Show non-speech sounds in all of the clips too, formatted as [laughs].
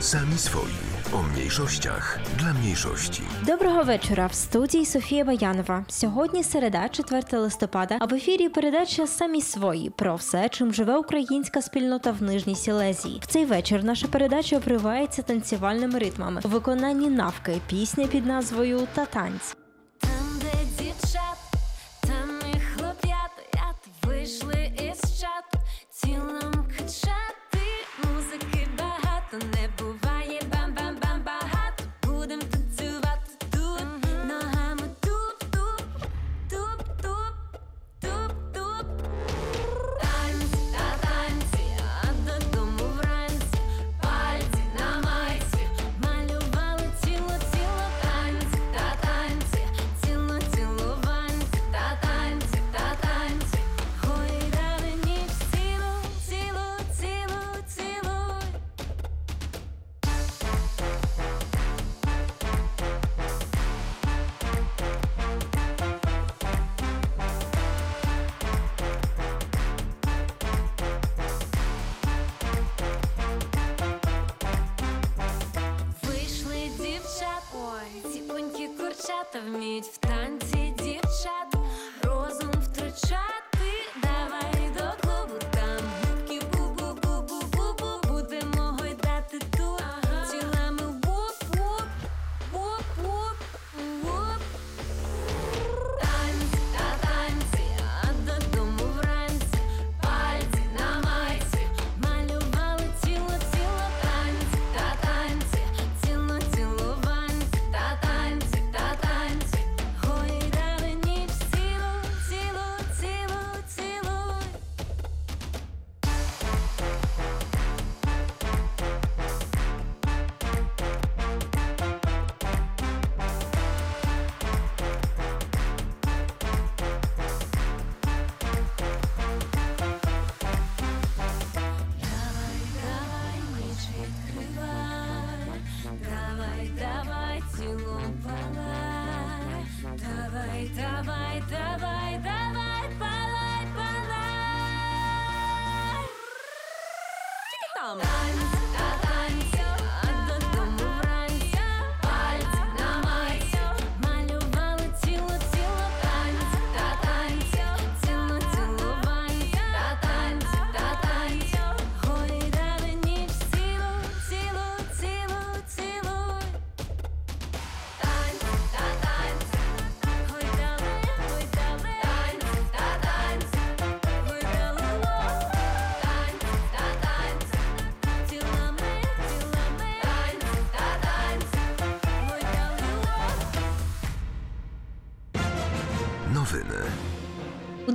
Sami swoi. O mniejszościach dla mniejszości. Доброго вечора. В студії Софія Баянова. Сьогодні середа, 4 листопада. А в ефірі передача самі свої про все, чим живе українська спільнота в Нижній Сілезії. В цей вечір наша передача обривається танцювальними ритмами у виконанні навки пісня під назвою Та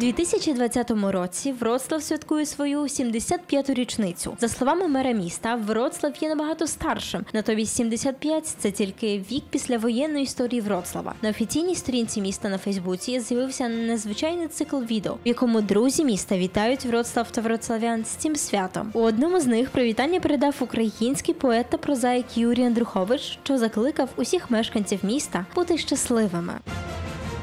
2020 році Вроцлав святкує свою 75-ту річницю. За словами мера міста, Вроцлав є набагато старшим. Натомість 75 – це тільки вік після воєнної історії Вроцлава. На офіційній сторінці міста на Фейсбуці з'явився незвичайний цикл відео, в якому друзі міста вітають Вроцлав та вроцлавян з цим святом. У одному з них привітання передав український поет та прозаїк Юрій Андрухович, що закликав усіх мешканців міста бути щасливими.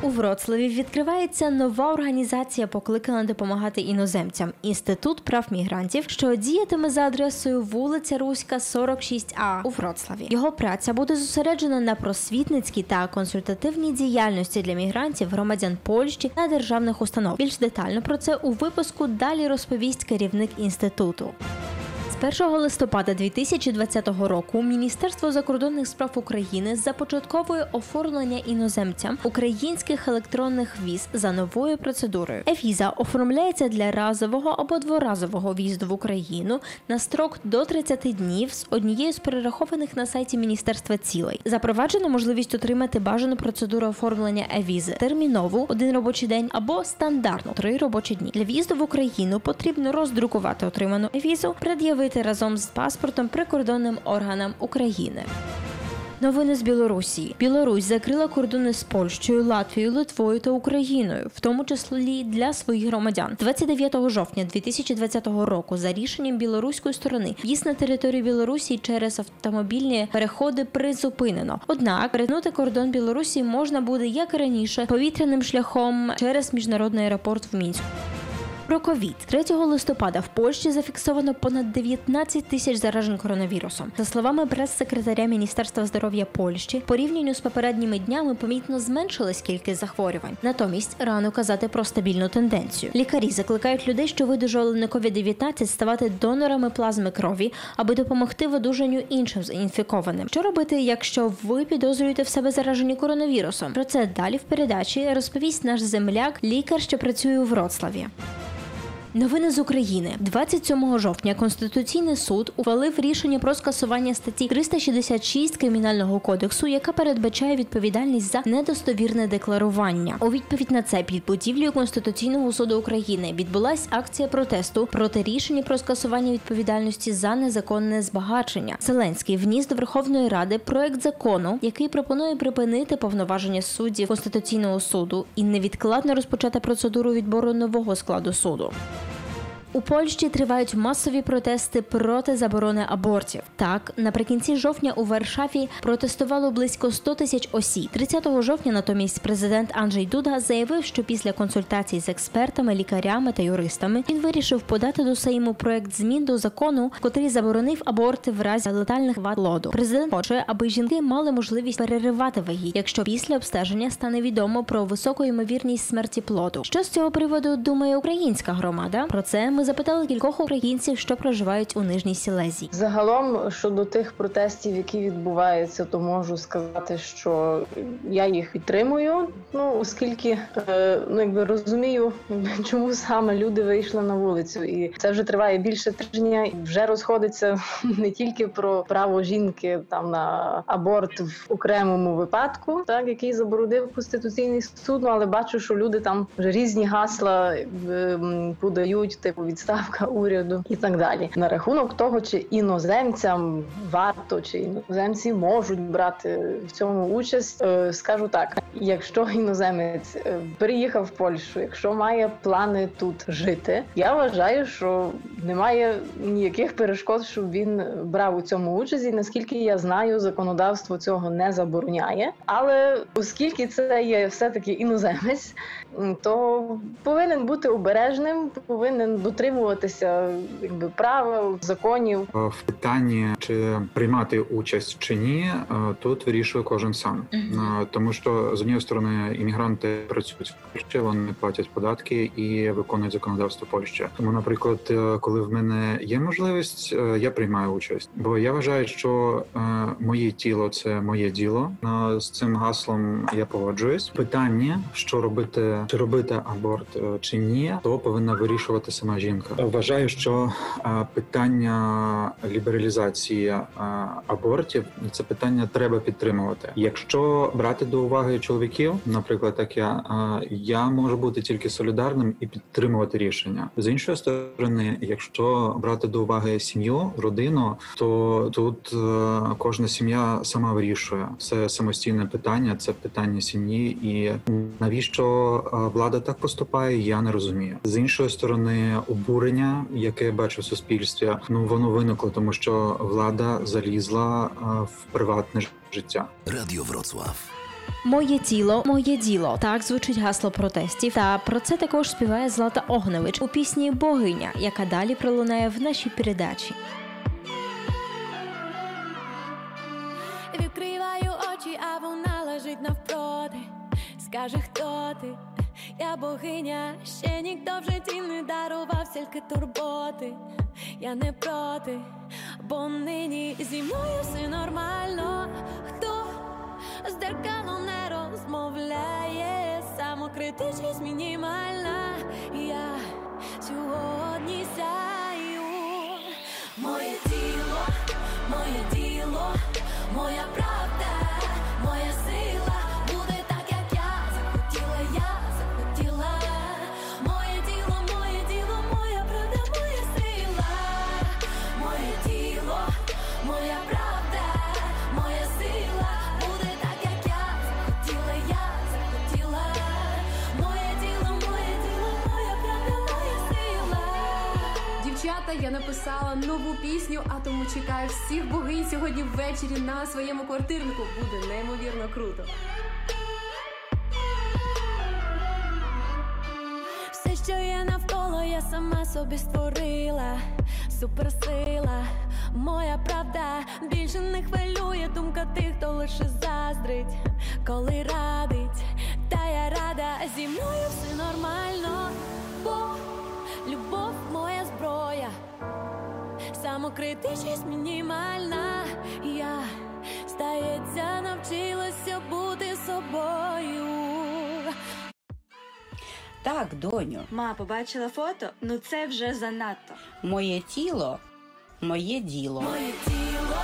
У Вроцлаві відкривається нова організація, покликана допомагати іноземцям інститут прав мігрантів, що діятиме за адресою вулиця Руська, 46А у Вроцлаві. Його праця буде зосереджена на просвітницькій та консультативній діяльності для мігрантів, громадян Польщі та державних установ. Більш детально про це у випуску далі розповість керівник інституту. З 1 листопада 2020 року Міністерство закордонних справ України започатковує оформлення іноземцям українських електронних віз за новою процедурою. Е-віза оформляється для разового або дворазового в'їзду в Україну на строк до 30 днів з однією з перерахованих на сайті міністерства цілей. Запроваджено можливість отримати бажану процедуру оформлення е-візи термінову один робочий день або стандартну три робочі дні. Для в'їзду в Україну потрібно роздрукувати отриману е-візу, пред'явити разом з паспортом прикордонним органам України. Новини з Білорусі. Білорусь закрила кордони з Польщею, Латвією, Литвою та Україною, в тому числі для своїх громадян. 29 жовтня 2020 року, за рішенням білоруської сторони, в'їзд на територію Білорусі через автомобільні переходи призупинено. Однак перетнути кордон Білорусі можна буде як і раніше повітряним шляхом через міжнародний аеропорт в Мінську. Про ковід 3 листопада в Польщі зафіксовано понад 19 тисяч заражень коронавірусом. За словами прес-секретаря Міністерства здоров'я Польщі, порівняно з попередніми днями помітно зменшилась кількість захворювань. Натомість рано казати про стабільну тенденцію. Лікарі закликають людей, що видужали на COVID-19, ставати донорами плазми крові, аби допомогти в одужанню іншим інфікованим. Що робити, якщо ви підозрюєте в себе заражені коронавірусом? Про це далі в передачі розповість наш земляк, лікар, що працює у Вроцлаві. Новини з України 27 жовтня Конституційний суд ухвалив рішення про скасування статті 366 кримінального кодексу, яка передбачає відповідальність за недостовірне декларування. У відповідь на це під будівлею Конституційного суду України відбулась акція протесту проти рішення про скасування відповідальності за незаконне збагачення. Зеленський вніс до Верховної Ради проект закону, який пропонує припинити повноваження суддів Конституційного суду і невідкладно розпочати процедуру відбору нового складу суду. У Польщі тривають масові протести проти заборони абортів. Так, наприкінці жовтня у Варшаві протестувало близько 100 тисяч осіб. 30 жовтня натомість президент Анджей Дуда заявив, що після консультацій з експертами, лікарями та юристами він вирішив подати до Сейму проект змін до закону, котрий заборонив аборти в разі летальних вад плоду. Президент хоче, аби жінки мали можливість переривати вагітність, якщо після обстеження стане відомо про високу ймовірність смерті плоду. Що з цього приводу думає українська громада? Про це ми запитали кількох українців, що проживають у Нижній Сілезії. Загалом щодо тих протестів, які відбуваються, то можу сказати, що я їх підтримую. Ну оскільки е, ну якби розумію, [laughs] чому саме люди вийшли на вулицю, і це вже триває більше тижня. і Вже розходиться [laughs] не тільки про право жінки там на аборт в окремому випадку, так який заборонив конституційний суд. ну, Але бачу, що люди там вже різні гасла подають, типу відставка уряду і так далі. На рахунок того, чи іноземцям варто, чи іноземці можуть брати в цьому участь, е, скажу так: якщо іноземець е, переїхав в Польщу, якщо має плани тут жити, я вважаю, що немає ніяких перешкод, щоб він брав у цьому участь. І наскільки я знаю, законодавство цього не забороняє. Але оскільки це є все таки іноземець, то повинен бути обережним, повинен дотримуватися якби правил, законів. Е, В питанні чи приймати участь чи ні, е, тут вирішує кожен сам, Е, тому що з однієї сторони іммігранти працюють в Польщі, вони платять податки і виконують законодавство Польщі. Тому, наприклад, коли в мене є можливість, я приймаю участь, бо я вважаю, що моє тіло це моє діло. З цим гаслом я погоджуюсь. Питання, що робити, чи робити аборт чи ні, то повинна вирішувати сама жінка. Вважаю, що питання лібералізації абортів це питання треба підтримувати. Якщо брати до уваги чоловіків, наприклад, так я я можу бути тільки солідарним і підтримувати рішення. З іншої сторони, якщо брати до уваги сім'ю, родину, то тут е, кожна сім'я сама вирішує це самостійне питання, це питання сім'ї, і навіщо влада так поступає, я не розумію. З іншої сторони, обурення, яке я бачу в суспільстві, ну воно виникло, тому що влада залізла в приватне життя. Radio Wrocław. Моє тіло, моє діло. Так звучить гасло протестів. Та про це також співає Злата Огневич у пісні Богиня, яка далі пролунає в нашій передачі. Відкриваю очі, а вона лежить навпроти. Скаже, хто ти? Я богиня, ще ніхто в житті не дарував стільки турботи. Я не проти, бо нині зі мною все нормально. Хто з дзеркалом не розмовляє, самокритичність мінімальна. Я сьогодні сяю. Моє тіло, моє діло, моя правда, Дівчата, я написала нову пісню, а тому чекаю всіх богинь сьогодні ввечері на своєму квартирнику. Буде неймовірно круто. Все, що є навколо, я сама собі створила. Суперсила, моя правда. Більше не хвилює думка тих, хто лише заздрить, коли радить, та я рада. Зі мною все нормально, бо любов самокритичність мінімальна. Я здається, навчилася бути собою. Так, доню, Ма, побачила фото? Ну це вже занадто. моє тіло, моє діло. Моє тіло,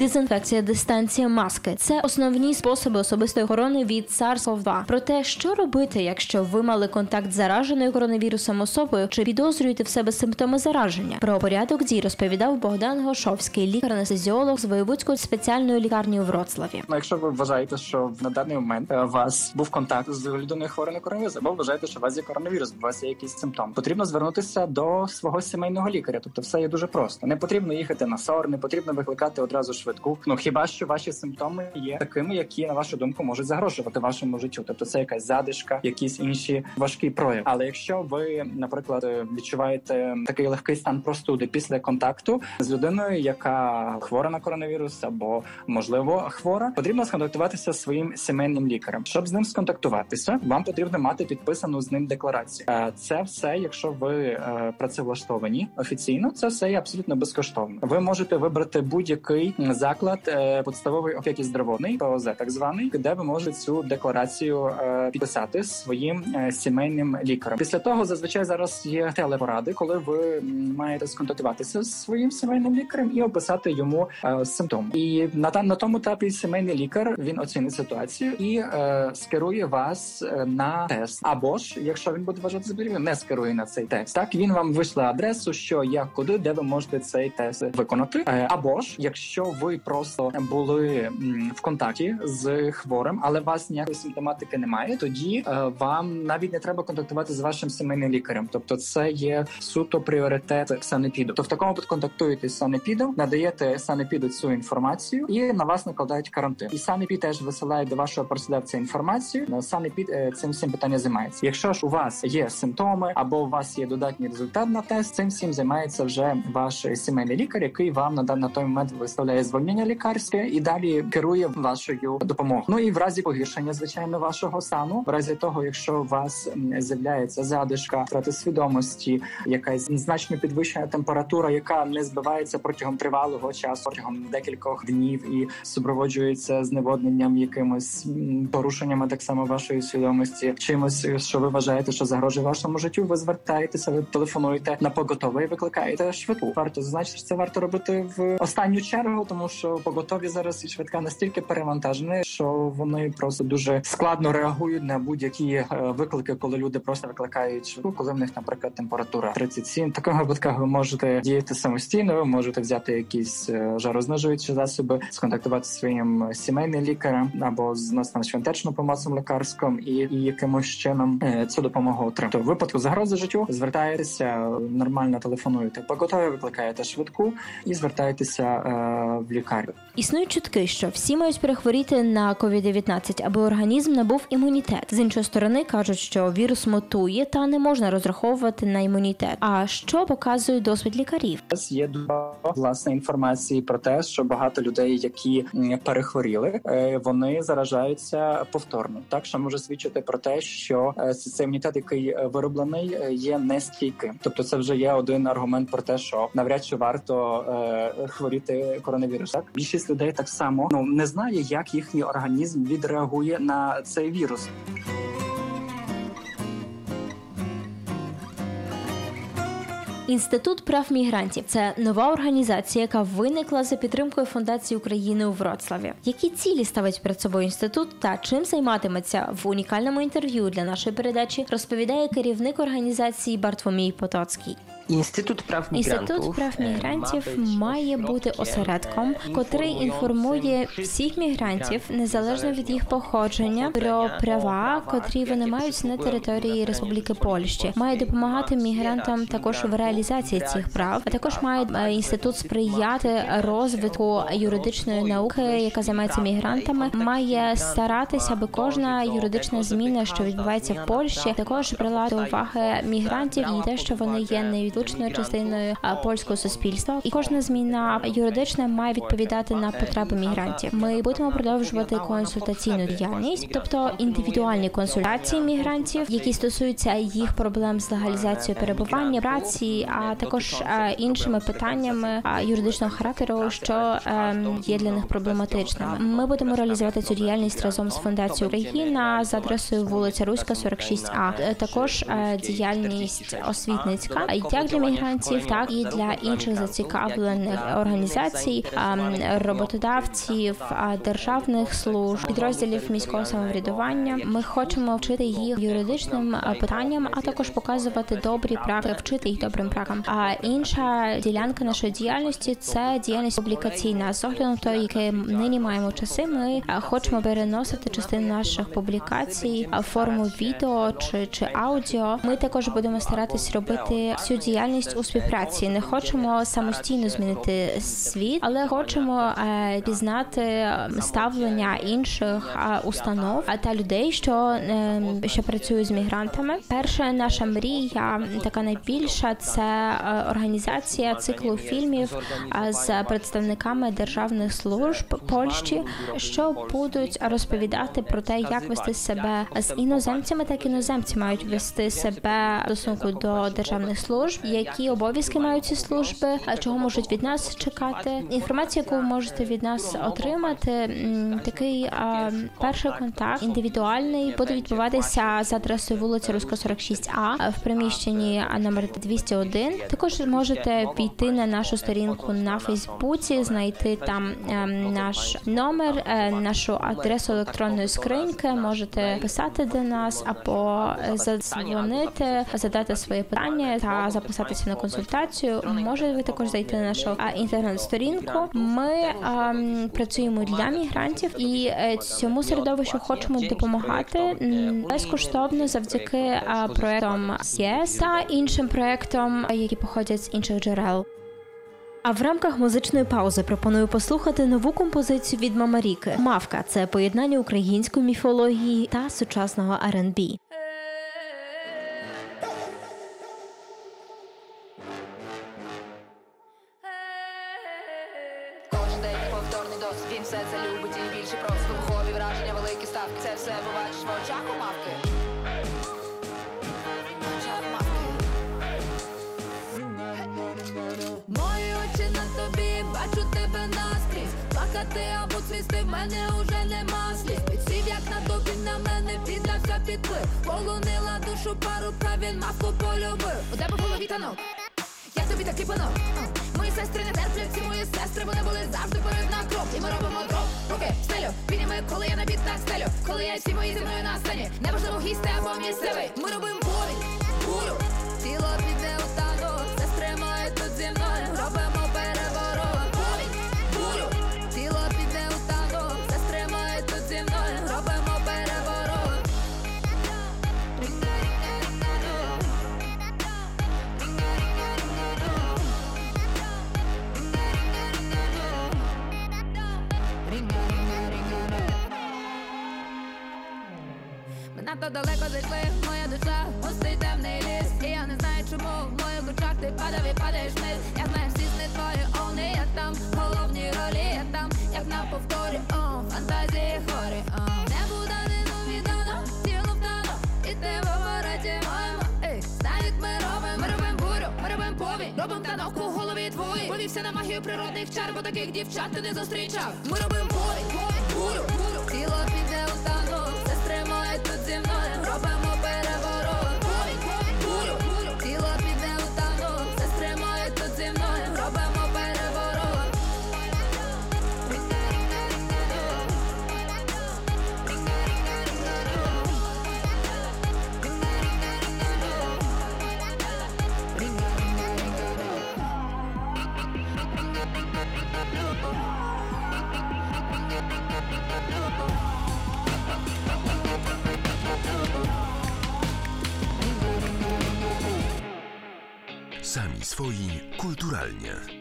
Дезінфекція, дистанція, маски це основні способи особистої охорони від SARS-CoV-2. Про те, що робити, якщо ви мали контакт з зараженою коронавірусом особою, чи підозрюєте в себе симптоми зараження. Про порядок дій розповідав Богдан Гошовський, лікар-анестезіолог з Воєвудської спеціальної лікарні у Вроцлаві. Ну, якщо ви вважаєте, що на даний момент е, у вас був контакт з людиною хворою на коронавірус, або вважаєте, що у вас є коронавірус, у вас є якісь симптоми, потрібно звернутися до свого сімейного лікаря. Тобто, все є дуже просто. Не потрібно їхати на СОР, не потрібно викликати одразу швидку. Ну хіба що ваші симптоми є такими, які на вашу думку можуть загрожувати вашому життю. Тобто, це якась задишка, якісь інші важкі прояви. Але якщо ви, наприклад, відчуваєте такий легкий стан простуди після контакту з людиною, яка хвора на коронавірус або можливо хвора, потрібно сконтактуватися зі своїм сімейним лікарем. Щоб з ним сконтактуватися, вам потрібно мати підписану з ним декларацію. Е, Це все, якщо ви е, працевлаштовані офіційно, це все є абсолютно безкоштовно. Ви можете вибрати будь-який заклад е, підставової опіки здоров'яний ПОЗ, так званий, де ви можете цю декларацію е, підписати своїм е, сімейним лікарем. Після того зазвичай зараз є телепоради, коли ви маєте сконтактуватися з своїм сімейним лікарем і описати йому симптом. І на на тому етапі сімейний лікар він оцінить ситуацію і скерує вас на тест. Або ж, якщо він буде вважати за не скерує на цей тест. Так він вам вийшла адресу, що як куди, де ви можете цей тест виконати. Або ж, якщо ви просто були в контакті з хворим, але у вас ніякої симптоматики немає, тоді е, вам навіть не треба контактувати з вашим сімейним лікарем. Тобто, це є суто пріоритет санепіду. То в такому випадку контактуєте з санепідом, надаєте санепіду цю інформацію і на вас накладають карантин. І санепід теж висилає до вашого працедавця інформацію. На санепід е, цим всім питання займається. Якщо ж у вас є симптоми або у вас є додатній результат на тест, цим всім займається вже ваш сімейний лікар, який вам на, на той момент виставляє звольнення лікарське і далі керує вашою допомогою. Ну і в разі погіршення, звичайно, вашого стану, в разі того, якщо у вас з'являється задишка, втрати свідомості, якась значно підвищена температура, яка не збивається протягом тривалого часу, протягом декількох днів і супроводжується зневодненням, якимось порушеннями так само вашої свідомості, чимось, що ви вважаєте, що загрожує вашому життю. Ви звертаєтеся, ви телефонуєте на поготове і викликаєте швидку. Варто зазначити, що це варто робити в останню чергу, тому що поготові зараз і швидка настільки перевантажені, що вони просто дуже складно реагують на будь-які е, виклики, коли люди просто викликають швидку, коли в них, наприклад, температура 37. В таких випадках ви можете діяти самостійно, ви можете взяти якісь е, жарознижуючі засоби, сконтактувати своїм сімейним лікарем або з нас там швентечну помацом лікарським і, і якимось чином е, цю допомогу отримати. В випадку загрози життю звертаєтеся нормально телефонуєте, поготові викликаєте швидку і звертаєтеся е, в лікарню. Існують чутки, що всі мають перехворіти на COVID-19, аби організм набув імунітет. З іншої сторони кажуть, що вірус мутує та не можна розраховувати на імунітет. А що показує досвід лікарів? Є багато, власне інформації про те, що багато людей, які перехворіли, е, вони заражаються повторно. Так що може свідчити про те, що е, цей імунітет, який е, вироблений, є нестійким. Тобто, це вже є один аргумент про те, що навряд чи варто хворіти коронавірусом. Так? Більшість людей так само ну не знає, як їхній організм відреагує на цей вірус. Інститут прав мігрантів це нова організація, яка виникла за підтримкою фундації України у Вроцлаві. Які цілі ставить перед собою інститут та чим займатиметься в унікальному інтерв'ю для нашої передачі, розповідає керівник організації Бартвомій Потоцький. Інститут прав мігрантів, Інститут прав е, мігрантів має бути осередком, е, котрий інформує всіх мігрантів незалежно від їх походження про права, котрі вони мають на території Республіки Польщі. Має допомагати мігрантам також в реалізації цих прав. А також має е, інститут сприяти розвитку юридичної науки, яка займається мігрантами. Має старатися, аби кожна юридична зміна, що відбувається в Польщі, також брала до уваги мігрантів і те, що вони є невідлучною частиною польського суспільства. І кожна зміна юридична має відповідати на потреби мігрантів. Ми будемо продовжувати консультаційну діяльність, тобто індивідуальні консультації мігрантів, які стосуються їх проблем з легалізацією перебування, праці, а також е, іншими питаннями юридичного характеру, що ем, є для них проблематичними. Ми будемо реалізувати цю діяльність разом з фундацією Україна за адресою вулиця Руська, 46А. Е, Також е, діяльність освітницька як для мігрантів, так і для інших зацікавлених організацій, ем, роботодавців, державних служб, підрозділів міського самоврядування. Ми хочемо вчити їх юридичним е, питанням, а також показувати добрі практики, вчити їх добрим практикам. А інша ділянка нашої діяльності це діяльність публікаційна. З огляду на те, яке нині маємо часи, ми е, хочемо переносити частину наших публікацій форму відео чи, чи аудіо. Ми також будемо старатись робити цю діяльність у співпраці. Не хочемо самостійно змінити світ, але хочемо е, пізнати ставлення інших е, установ та людей, що, е, що працюють з мігрантами. Перша наша мрія, така найбільша, це організація циклу фільмів з представниками державних служб Польщі, що будуть розповідати про те, як вести себе з іноземцями, так іноземці мають вести себе в стосунку до державних служб, які обов'язки мають ці служби, а чого можуть від нас чекати. Інформація, яку ви можете від нас отримати, такий а, перший контакт індивідуальний буде відбуватися за адресою вулиця Руська 46А в приміщенні номер 201. Також можете піти на нашу сторінку на Фейсбуці, знайти там ем, наш номер, е, нашу адресу електронної скриньки. Можете писати до нас або е, задзвонити, задати своє питання та записатися на консультацію. Можете ви також зайти на нашу інтернет-сторінку. Ми ем, працюємо для мігрантів і е, цьому середовищу хочемо допомагати безкоштовно завдяки проектам ЄС та іншим проектам, які походять з інших джерел. А в рамках музичної паузи пропоную послухати нову композицію від Мамаріки. Мавка це поєднання української міфології та сучасного R&B. Таких дівчат ти не зустрічав. Ми робимо Twoi kulturalnie.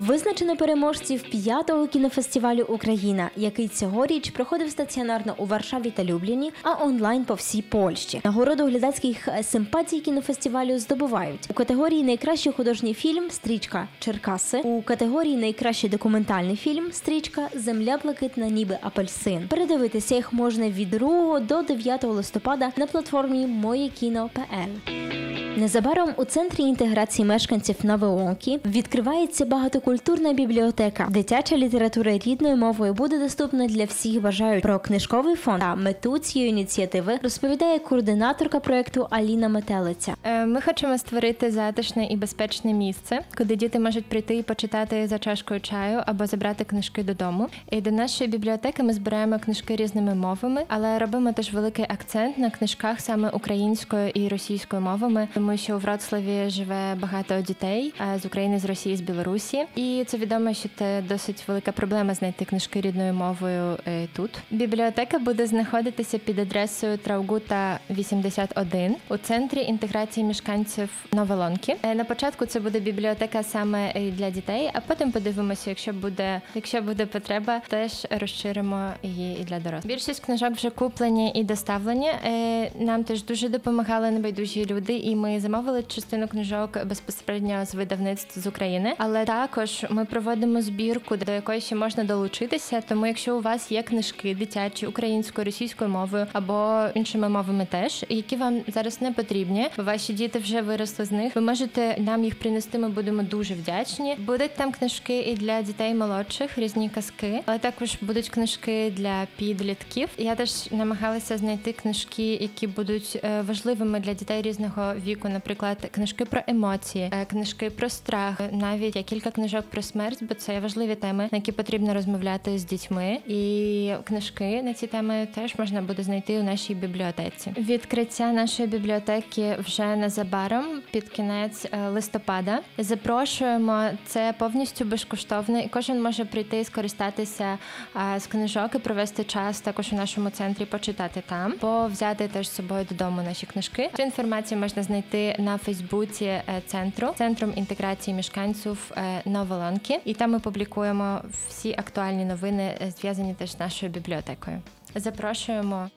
Визначено переможців п'ятого кінофестивалю Україна, який цьогоріч проходив стаціонарно у Варшаві та Любліні, а онлайн по всій Польщі. Нагороду глядацьких симпатій кінофестивалю здобувають у категорії Найкращий художній фільм Стрічка Черкаси, у категорії Найкращий документальний фільм Стрічка Земля блакитна, ніби апельсин. Передивитися їх можна від 2 до 9 листопада на платформі Моє Моєкіно.пл. Незабаром у центрі інтеграції мешканців Новоонки відкривається багатокультурна бібліотека. Дитяча література рідною мовою буде доступна для всіх бажаючих. Про книжковий фонд та мету цієї ініціативи розповідає координаторка проекту Аліна Метелиця. Е, Ми хочемо створити затишне і безпечне місце, куди діти можуть прийти і почитати за чашкою чаю або забрати книжки додому. І до нашої бібліотеки ми збираємо книжки різними мовами, але робимо теж великий акцент на книжках саме українською і російською мовами, тому що у Вроцлаві живе багато дітей е, з України, з Росії, з Білорусі. І це відомо, що це досить велика проблема знайти книжки рідною мовою е, тут. Бібліотека буде знаходитися під адресою Траугута 81 у центрі інтеграції мешканців Новолонки. Е, На початку це буде бібліотека саме для дітей, а потім подивимося, якщо буде, якщо буде потреба, теж розширимо її і для дорослих. Більшість книжок вже куплені і доставлені. Нам теж дуже допомагали небайдужі люди, і ми замовили частину книжок безпосередньо з видавництв з України. Але також ми проводимо збірку, до якої ще можна долучитися. Тому, якщо у вас є книжки дитячі українською, російською мовою або іншими мовами, теж які вам зараз не потрібні, ваші діти вже виросли з них. Ви можете нам їх принести. Ми будемо дуже вдячні. Будуть там книжки і для дітей молодших, різні казки, але також будуть книжки для підлітків. Я теж намагалася знайти книжки, які будуть е, важливими для дітей різного віку. Наприклад, книжки про емоції, е, книжки про страх, навіть є кілька книжок про смерть, бо це важливі теми, на які потрібно розмовляти з дітьми. І книжки на ці теми теж можна буде знайти у нашій бібліотеці. Відкриття нашої бібліотеки вже незабаром під кінець е, листопада. Запрошуємо це повністю безкоштовно, і кожен може прийти і скористатися е, з книжок і провести час також у нашому центрі, почитати там, бо взяти теж з собою додому наші книжки. Цю інформацію можна знайти на Фейсбуці е, центру центром інтеграції мешканців Новолонки. І там ми публікуємо всі актуальні новини, е, зв'язані теж з нашою бібліотекою. Запрошуємо.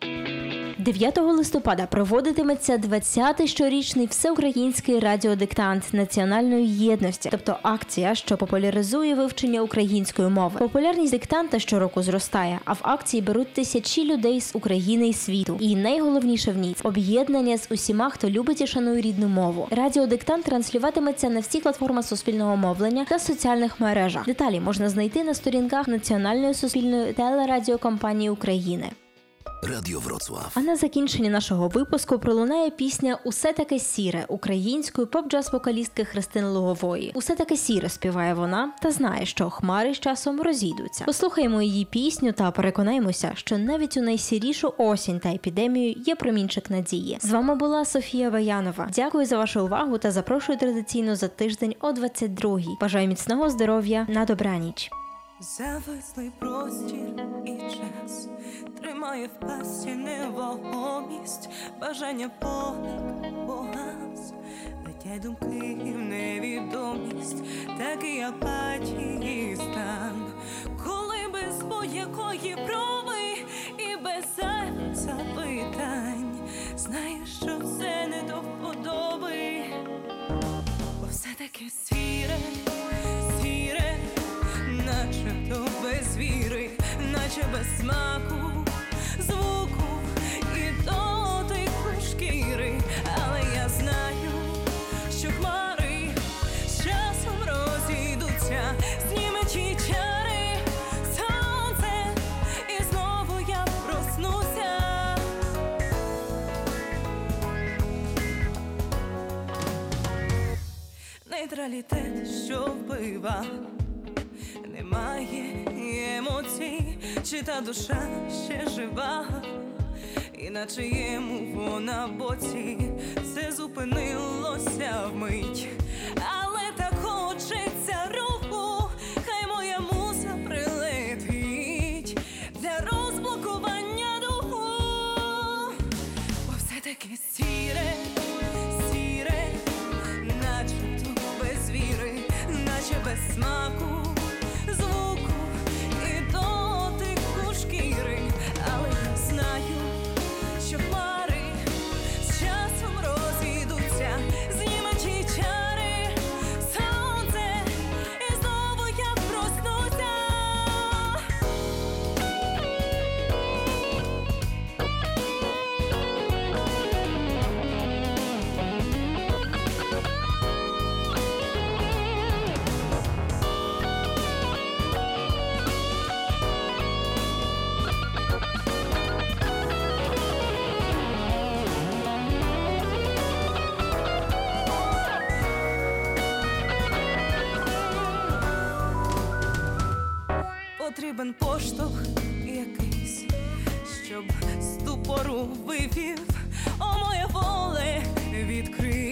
9 листопада проводитиметься 20-й щорічний всеукраїнський радіодиктант національної єдності, тобто акція, що популяризує вивчення української мови. Популярність диктанта щороку зростає, а в акції беруть тисячі людей з України і світу. І найголовніше в ній об'єднання з усіма, хто любить і шанує рідну мову. Радіодиктант транслюватиметься на всіх платформах суспільного мовлення та соціальних мережах. Деталі можна знайти на сторінках Національної суспільної телерадіокомпанії України. Radio Wrocław. А на закінчення нашого випуску пролунає пісня Усе таке сіре української поп-джаз-вокалістки Христини Лугової. Усе таке сіре співає вона та знає, що хмари з часом розійдуться. Послухаємо її пісню та переконаємося, що навіть у найсірішу осінь та епідемію є промінчик надії. З вами була Софія Ваянова. Дякую за вашу увагу та запрошую традиційно за тиждень о 22-й. Бажаю міцного здоров'я на добраніч. Завислий простір і час тримає в пасті невагомість, бажання поник погас, летять думки в невідомість, такий апатії стан, коли без будь-якої проби і без зайвих запитань, знаєш, що все не до вподоби, бо все таке сіре, сіре начебто без віри, наче без смаку, що немає емоцій, чи та душа ще жива, і на чиєму вона боці. Все зупинилося вмить, потрібен поштовх якийсь, щоб ступору вивів, о моє воле відкрив.